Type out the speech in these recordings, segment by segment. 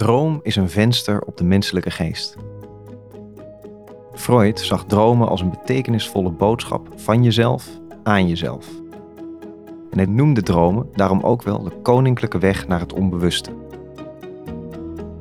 droom is een venster op de menselijke geest. Freud zag dromen als een betekenisvolle boodschap van jezelf aan jezelf. En hij noemde dromen daarom ook wel de koninklijke weg naar het onbewuste.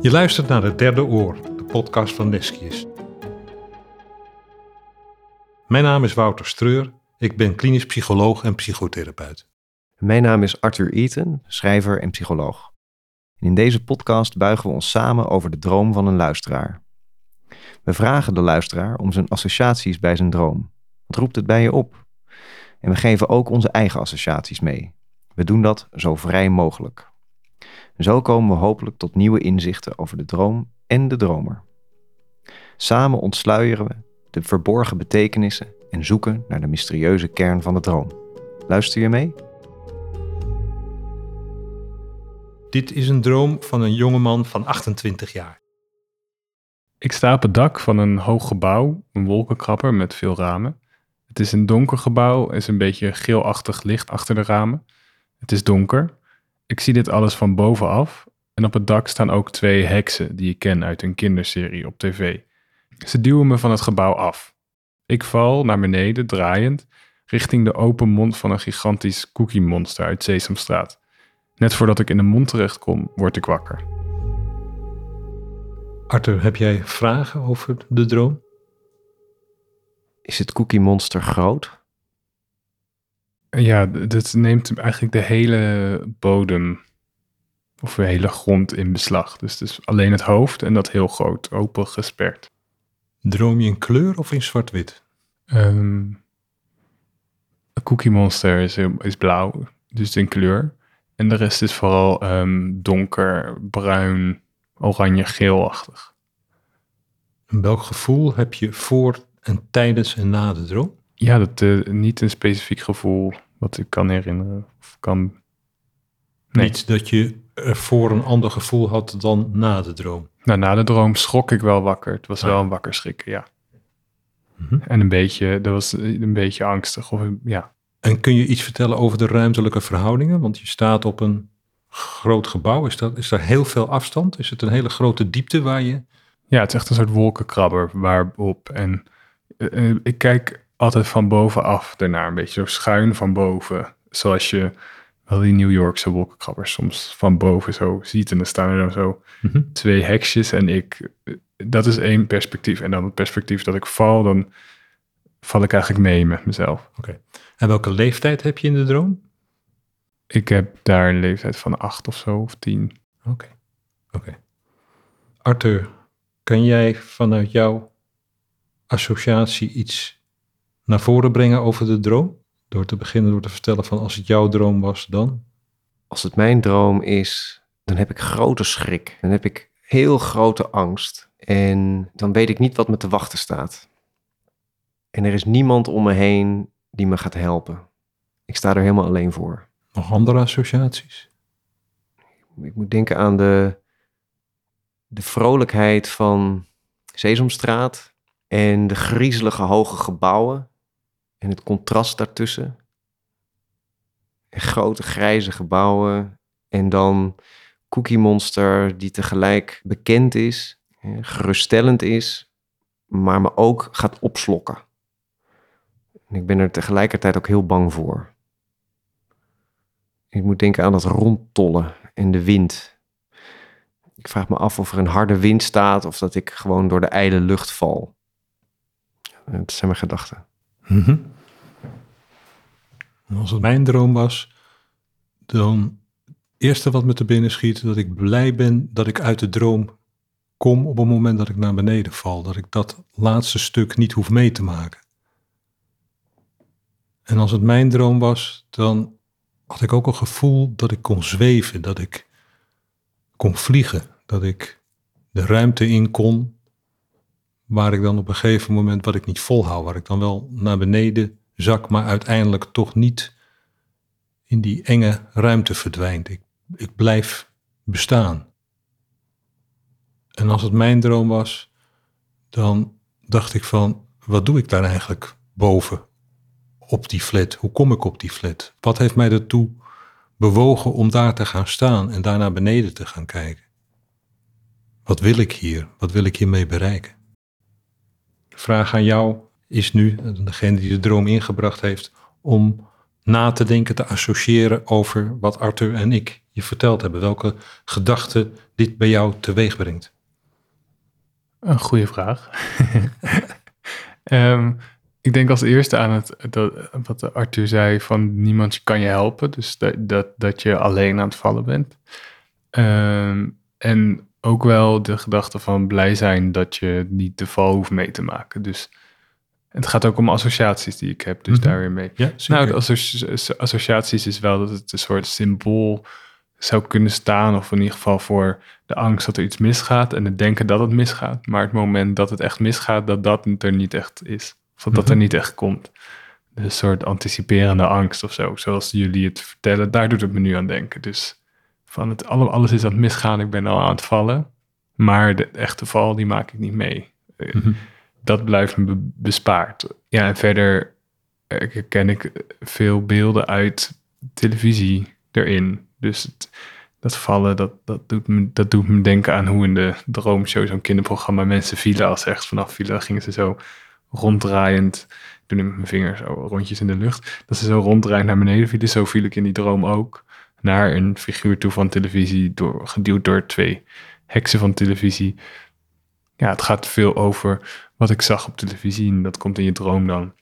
Je luistert naar het derde oor, de podcast van Leschius. Mijn naam is Wouter Streur, ik ben klinisch psycholoog en psychotherapeut. Mijn naam is Arthur Eaton, schrijver en psycholoog. En in deze podcast buigen we ons samen over de droom van een luisteraar. We vragen de luisteraar om zijn associaties bij zijn droom. Wat roept het bij je op? En we geven ook onze eigen associaties mee. We doen dat zo vrij mogelijk. Zo komen we hopelijk tot nieuwe inzichten over de droom en de dromer. Samen ontsluieren we de verborgen betekenissen en zoeken naar de mysterieuze kern van de droom. Luister je mee? Dit is een droom van een jongeman van 28 jaar. Ik sta op het dak van een hoog gebouw, een wolkenkrabber met veel ramen. Het is een donker gebouw, er is een beetje geelachtig licht achter de ramen. Het is donker. Ik zie dit alles van bovenaf en op het dak staan ook twee heksen die ik ken uit een kinderserie op tv. Ze duwen me van het gebouw af. Ik val naar beneden, draaiend, richting de open mond van een gigantisch cookie-monster uit Sesamstraat. Net voordat ik in de mond terecht kom, word ik wakker. Arthur, heb jij vragen over de droom? Is het Cookie Monster groot? Ja, dat neemt eigenlijk de hele bodem of de hele grond in beslag. Dus het is alleen het hoofd en dat heel groot, open gesperd. Droom je in kleur of in zwart-wit? Um, een Cookie Monster is, is blauw, dus in kleur. En de rest is vooral um, donker, bruin, oranje, geelachtig. En welk gevoel heb je voor en tijdens en na de droom? Ja, dat, uh, niet een specifiek gevoel wat ik kan herinneren. Of kan... Nee. Niet dat je voor een ander gevoel had dan na de droom? Nou, na de droom schrok ik wel wakker. Het was ah. wel een wakker schrikken, ja. Mm -hmm. En een beetje, dat was een beetje angstig. Of, ja. En kun je iets vertellen over de ruimtelijke verhoudingen? Want je staat op een groot gebouw. Is, dat, is daar heel veel afstand? Is het een hele grote diepte waar je... Ja, het is echt een soort wolkenkrabber waarop. En uh, ik kijk altijd van bovenaf ernaar, een beetje zo schuin van boven. Zoals je wel die New Yorkse wolkenkrabbers soms van boven zo ziet. En dan staan er dan zo mm -hmm. twee heksjes en ik... Dat is één perspectief. En dan het perspectief dat ik val, dan val ik eigenlijk mee met mezelf. Oké. Okay. En welke leeftijd heb je in de droom? Ik heb daar een leeftijd van acht of zo, of tien. Oké. Okay. Oké. Okay. Arthur, kan jij vanuit jouw associatie iets naar voren brengen over de droom? Door te beginnen door te vertellen van als het jouw droom was, dan? Als het mijn droom is, dan heb ik grote schrik. Dan heb ik heel grote angst. En dan weet ik niet wat me te wachten staat. En er is niemand om me heen die me gaat helpen. Ik sta er helemaal alleen voor. Nog andere associaties? Ik moet denken aan de, de vrolijkheid van Sesamstraat en de griezelige hoge gebouwen en het contrast daartussen. En grote grijze gebouwen en dan Cookie Monster die tegelijk bekend is, geruststellend is, maar me ook gaat opslokken. En ik ben er tegelijkertijd ook heel bang voor. Ik moet denken aan dat rondtollen en de wind. Ik vraag me af of er een harde wind staat of dat ik gewoon door de ijle lucht val. Dat zijn mijn gedachten. -hmm. Als het mijn droom was, dan eerste wat me te binnen schiet, dat ik blij ben dat ik uit de droom kom op het moment dat ik naar beneden val. Dat ik dat laatste stuk niet hoef mee te maken. En als het mijn droom was, dan had ik ook een gevoel dat ik kon zweven, dat ik kon vliegen, dat ik de ruimte in kon, waar ik dan op een gegeven moment wat ik niet volhoud, waar ik dan wel naar beneden zak, maar uiteindelijk toch niet in die enge ruimte verdwijnt. Ik, ik blijf bestaan. En als het mijn droom was, dan dacht ik van, wat doe ik daar eigenlijk boven? Op die flat? Hoe kom ik op die flat? Wat heeft mij ertoe bewogen om daar te gaan staan en daar naar beneden te gaan kijken? Wat wil ik hier? Wat wil ik hiermee bereiken? De vraag aan jou is nu, degene die de droom ingebracht heeft, om na te denken, te associëren over wat Arthur en ik je verteld hebben. Welke gedachten dit bij jou teweeg brengt. Een goede vraag. Ehm, ik denk als eerste aan het, dat, wat Arthur zei van niemand kan je helpen. Dus dat, dat, dat je alleen aan het vallen bent. Ehm, en ook wel de gedachte van blij zijn dat je niet de val hoeft mee te maken. Dus het gaat ook om associaties die ik heb, dus Mhm. daar weer mee. Ja, Nou, de associ- associaties is wel dat het een soort symbool zou kunnen staan, of in ieder geval voor de angst dat er iets misgaat en het denken dat het misgaat. Maar het moment dat het echt misgaat, dat dat er niet echt is. Dat dat er Mhm. niet echt komt. Een soort anticiperende angst of zo, zoals jullie het vertellen, daar doet het me nu aan denken. Dus van het, alle- alles is aan het misgaan, ik ben al aan het vallen. Maar de echte val, die maak ik niet mee. Eh, Mhm. Dat blijft me be- bespaard. Ja, en verder eh, ken ik veel beelden uit televisie erin. Dus het- dat vallen, dat, dat, doet me, dat doet me denken aan hoe in de droomshow, zo'n kinderprogramma, mensen vielen. Als ze ergens vanaf vielen, dan gingen ze zo ronddraaiend, ik met mijn vingers zo rondjes in de lucht, dat ze zo ronddraaiend naar beneden vielen. Zo viel ik in die droom ook naar een figuur toe van televisie, door, geduwd door twee heksen van televisie. Ja, het gaat veel over wat ik zag op televisie en dat komt in je droom dan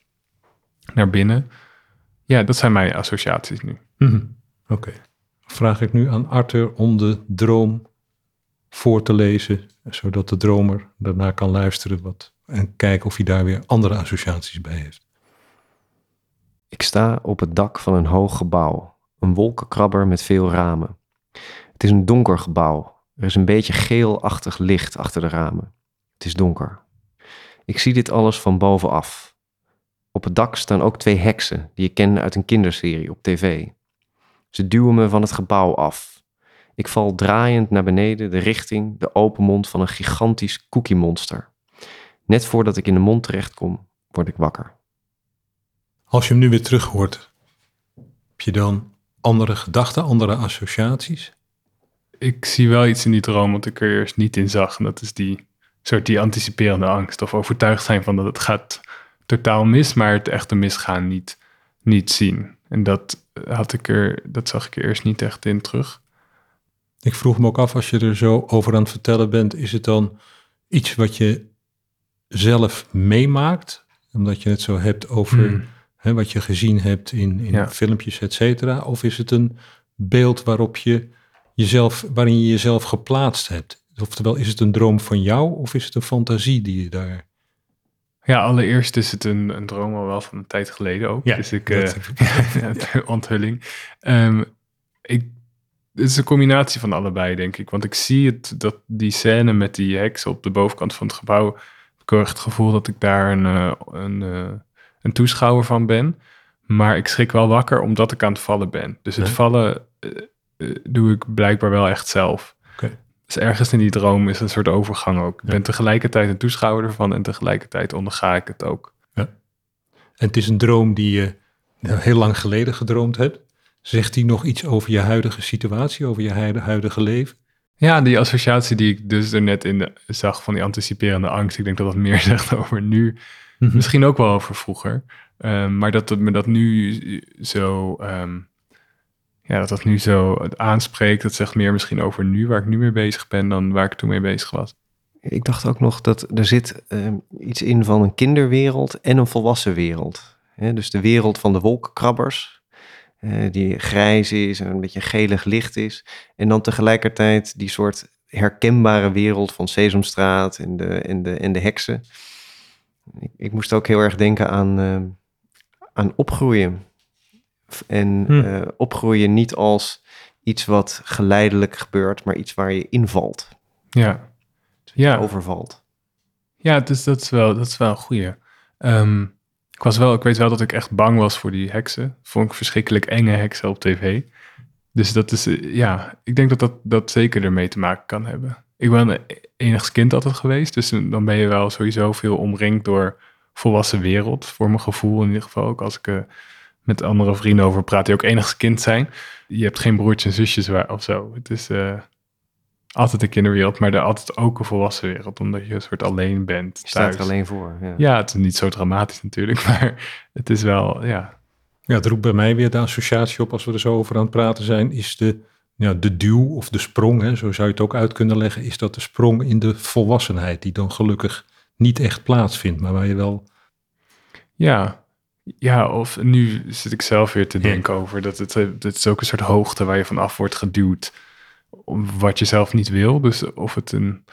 naar binnen. Ja, dat zijn mijn associaties nu. Mhm. Oké. Vraag ik nu aan Arthur om de droom voor te lezen, zodat de dromer daarna kan luisteren wat, en kijken of hij daar weer andere associaties bij heeft. Ik sta op het dak van een hoog gebouw, een wolkenkrabber met veel ramen. Het is een donker gebouw. Er is een beetje geelachtig licht achter de ramen. Het is donker. Ik zie dit alles van bovenaf. Op het dak staan ook twee heksen die ik ken uit een kinderserie op tv. Ze duwen me van het gebouw af. Ik val draaiend naar beneden de richting, de open mond van een gigantisch koekiemonster. Net voordat ik in de mond terechtkom, word ik wakker. Als je hem nu weer terug hoort, heb je dan andere gedachten, andere associaties? Ik zie wel iets in die droom wat ik er eerst niet in zag. En dat is die soort die anticiperende angst. Of overtuigd zijn van dat het gaat totaal mis, maar het echte misgaan niet, niet zien. En dat, had ik er, dat zag ik er eerst niet echt in terug. Ik vroeg me ook af, als je er zo over aan het vertellen bent, is het dan iets wat je zelf meemaakt? Omdat je het zo hebt over Hmm. hè, wat je gezien hebt in, in Ja. filmpjes, et cetera? Of is het een beeld waarop je jezelf, waarin je jezelf geplaatst hebt? Oftewel, is het een droom van jou of is het een fantasie die je daar... Ja, allereerst is het een, een droom al wel van een tijd geleden ook. Ja, dus ik, ja, de onthulling. Ehm, ik, het is een combinatie van allebei, denk ik. Want ik zie het, dat die scène met die heks op de bovenkant van het gebouw. Heb het gevoel dat ik daar een, eh, een, eh, een toeschouwer van ben. Maar ik schrik wel wakker omdat ik aan het vallen ben. Dus het Ja. vallen eh, doe ik blijkbaar wel echt zelf. Dus ergens in die droom is een soort overgang ook. Ik Ja. ben tegelijkertijd een toeschouwer ervan en tegelijkertijd onderga ik het ook. En het is een droom die je heel lang geleden gedroomd hebt. Zegt die nog iets over je huidige situatie, over je huidige leven? Ja, die associatie die ik dus er net in de- zag van die anticiperende angst. Ik denk dat dat meer zegt over nu. Misschien ook wel over vroeger. Ehm, maar dat het me dat nu zo... ehm, ja, dat dat nu zo aanspreekt. Dat zegt meer misschien over nu, waar ik nu mee bezig ben... dan waar ik toen mee bezig was. Ik dacht ook nog dat er zit eh, iets in van een kinderwereld en een volwassen wereld. Dus de wereld van de wolkenkrabbers, eh, die grijs is en een beetje gelig licht is. En dan tegelijkertijd die soort herkenbare wereld van Sesamstraat en de, en de, en de heksen. Ik, ik moest ook heel erg denken aan, eh, aan opgroeien. En Hm. eh, opgroeien niet als iets wat geleidelijk gebeurt, maar iets waar je invalt, Ja, ja. overvalt. Ja, dus dat is wel, dat is wel een goeie. Ehm, ik, was wel, ik weet wel dat ik echt bang was voor die heksen. Vond ik verschrikkelijk enge heksen op tv. Dus dat is, eh, ja, ik denk dat dat, dat zeker ermee te maken kan hebben. Ik ben enigst kind altijd geweest, dus dan ben je wel sowieso veel omringd door volwassen wereld. Voor mijn gevoel in ieder geval, ook als ik eh, met andere vrienden over praat die ook enigst kind zijn. Je hebt geen broertjes en zusjes waar, of zo. Het is, eh, altijd de kinderwereld, maar er altijd ook een volwassen wereld, omdat je een soort alleen bent. Je staat er alleen voor. Ja. Ja, het is niet zo dramatisch natuurlijk, maar het is wel, ja. Ja, het roept bij mij weer de associatie op als we er zo over aan het praten zijn, is de, ja, de duw of de sprong, hè, zo zou je het ook uit kunnen leggen, is dat de sprong in de volwassenheid, die dan gelukkig niet echt plaatsvindt, maar waar je wel... Ja, ja of nu zit ik zelf weer te Ja. denken over dat het, eh, dat is ook een soort hoogte waar je vanaf wordt geduwd, wat je zelf niet wil. Dus of het een,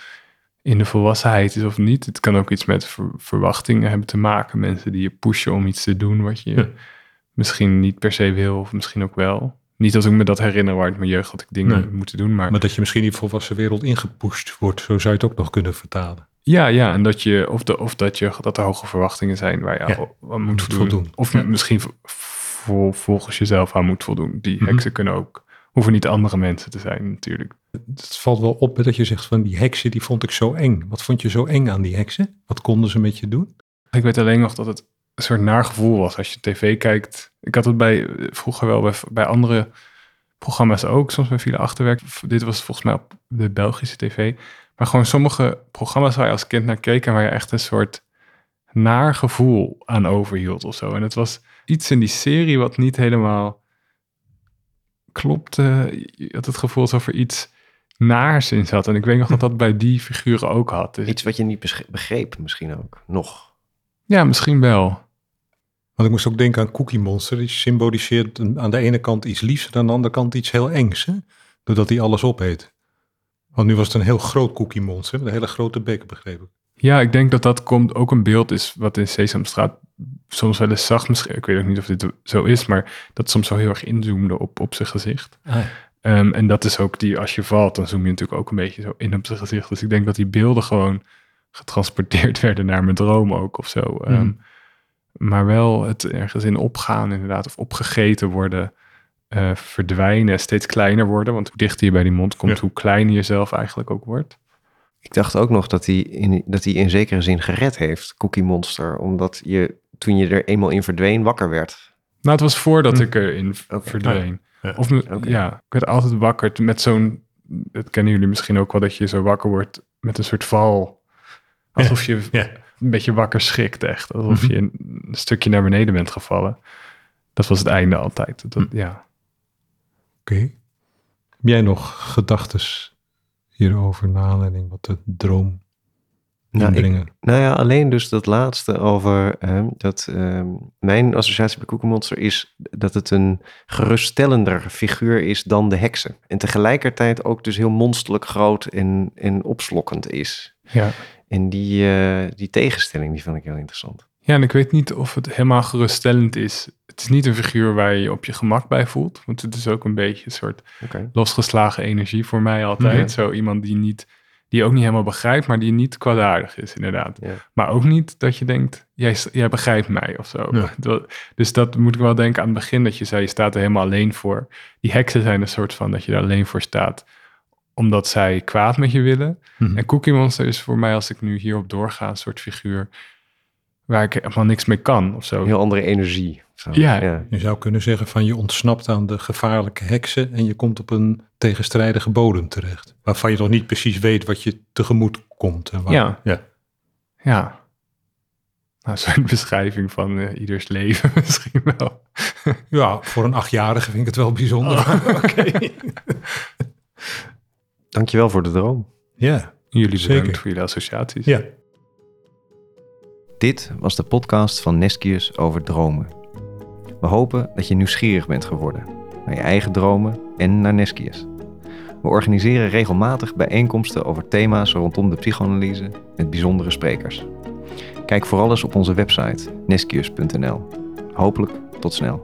in de volwassenheid is of niet. Het kan ook iets met ver- verwachtingen hebben te maken. Mensen die je pushen om iets te doen wat je Ja. misschien niet per se wil, of misschien ook wel. Niet als ik me dat herinner waar in mijn jeugd had ik dingen Nee. moeten doen, maar Maar dat je misschien in die volwassen wereld ingepusht wordt, zo zou je het ook nog kunnen vertalen. Ja, ja, en dat je, of, de, of dat je, dat er hoge verwachtingen zijn waar je Ja, aan moet moet voldoen. Of Ja. misschien vol- volgens jezelf aan moet voldoen. Die Mhm. heksen kunnen ook, hoeven niet andere mensen te zijn natuurlijk. Het valt wel op dat je zegt van die heksen, die vond ik zo eng. Wat vond je zo eng aan die heksen? Wat konden ze met je doen? Ik weet alleen nog dat het een soort naar gevoel was als je tv kijkt. Ik had het bij, vroeger wel bij, bij andere programma's ook, soms bij Villa Achterwerk. Dit was volgens mij op de Belgische tv. Maar gewoon sommige programma's waar je als kind naar keek en waar je echt een soort naar gevoel aan overhield of zo. En het was iets in die serie wat niet helemaal klopte. Je had het gevoel alsof er iets naars in zat. En ik weet nog dat dat bij die figuren ook had. Dus Iets wat je niet begreep misschien ook. Nog. ja, misschien wel. Want ik moest ook denken aan Cookie Monster. Die symboliseert aan de ene kant iets liefs en aan de andere kant iets heel engs. Hè? Doordat hij alles opeet. Want nu was het een heel groot Cookie Monster. Met een hele grote bek, begreep ik. Ja, ik denk dat dat komt ook een beeld is wat in Sesamstraat soms wel eens zag. Misschien, ik weet ook niet of dit zo is, maar dat soms zo heel erg inzoomde op, op zijn gezicht. Ehm, en dat is ook die, als je valt, dan zoom je natuurlijk ook een beetje zo in op zijn gezicht. Dus ik denk dat die beelden gewoon getransporteerd werden naar mijn droom ook of zo. Ehm, Mhm. Maar wel het ergens in opgaan inderdaad, of opgegeten worden, eh, verdwijnen, steeds kleiner worden. Want hoe dichter je bij die mond komt, Ja. hoe kleiner je zelf eigenlijk ook wordt. Ik dacht ook nog dat hij in, dat hij in zekere zin gered heeft, Cookie Monster. Omdat je toen je er eenmaal in verdween, wakker werd. Nou, het was voordat Hm. ik erin Oké. verdween. Ja. Of ja, ik werd altijd wakker met zo'n. Dat kennen jullie misschien ook wel, dat je zo wakker wordt met een soort val. Alsof je Ja. een beetje wakker schrikt, echt. Alsof Mhm. je een, een stukje naar beneden bent gevallen. Dat was het einde altijd. Dat, Hm. Ja. Oké. Heb jij nog gedachten hierover, naar aanleiding wat de droom Nou, ik, nou ja, alleen dus dat laatste over ehm, dat ehm, mijn associatie bij Cookie Monster is dat het een geruststellender figuur is dan de heksen. En tegelijkertijd ook dus heel monsterlijk groot en, en opslokkend is. Ja. En die, eh, die tegenstelling, die vond ik heel interessant. ja, en ik weet niet of het helemaal geruststellend is. Het is niet een figuur waar je je op je gemak bij voelt. Want het is ook een beetje een soort losgeslagen energie voor mij altijd. Ja. Zo iemand die, niet, die je ook niet helemaal begrijpt, maar die niet kwaadaardig is, inderdaad. Ja. Maar ook niet dat je denkt, jij, jij begrijpt mij of zo. Ja. Dus dat moet ik wel denken aan het begin, dat je zei, je staat er helemaal alleen voor. Die heksen zijn een soort van dat je er alleen voor staat, omdat zij kwaad met je willen. Mhm. En Cookie Monster is voor mij, als ik nu hierop doorga, een soort figuur waar ik helemaal niks mee kan of zo. Een heel andere energie. Zo. Ja. Je zou kunnen zeggen van je ontsnapt aan de gevaarlijke heksen en je komt op een tegenstrijdige bodem terecht. Waarvan je nog niet precies weet wat je tegemoet komt. En waar- Ja. ja. Ja. Nou, zo'n beschrijving van eh, ieders leven misschien wel. Ja, voor een achtjarige vind ik het wel bijzonder. Oh, Dankjewel voor de droom. Ja, Jullie Zeker. bedankt voor jullie associaties. ja. Dit was de podcast van Neskius over dromen. We hopen dat je nieuwsgierig bent geworden naar je eigen dromen en naar Neskius. We organiseren regelmatig bijeenkomsten over thema's rondom de psychoanalyse met bijzondere sprekers. Kijk vooral eens op onze website neskius.nl. Hopelijk tot snel.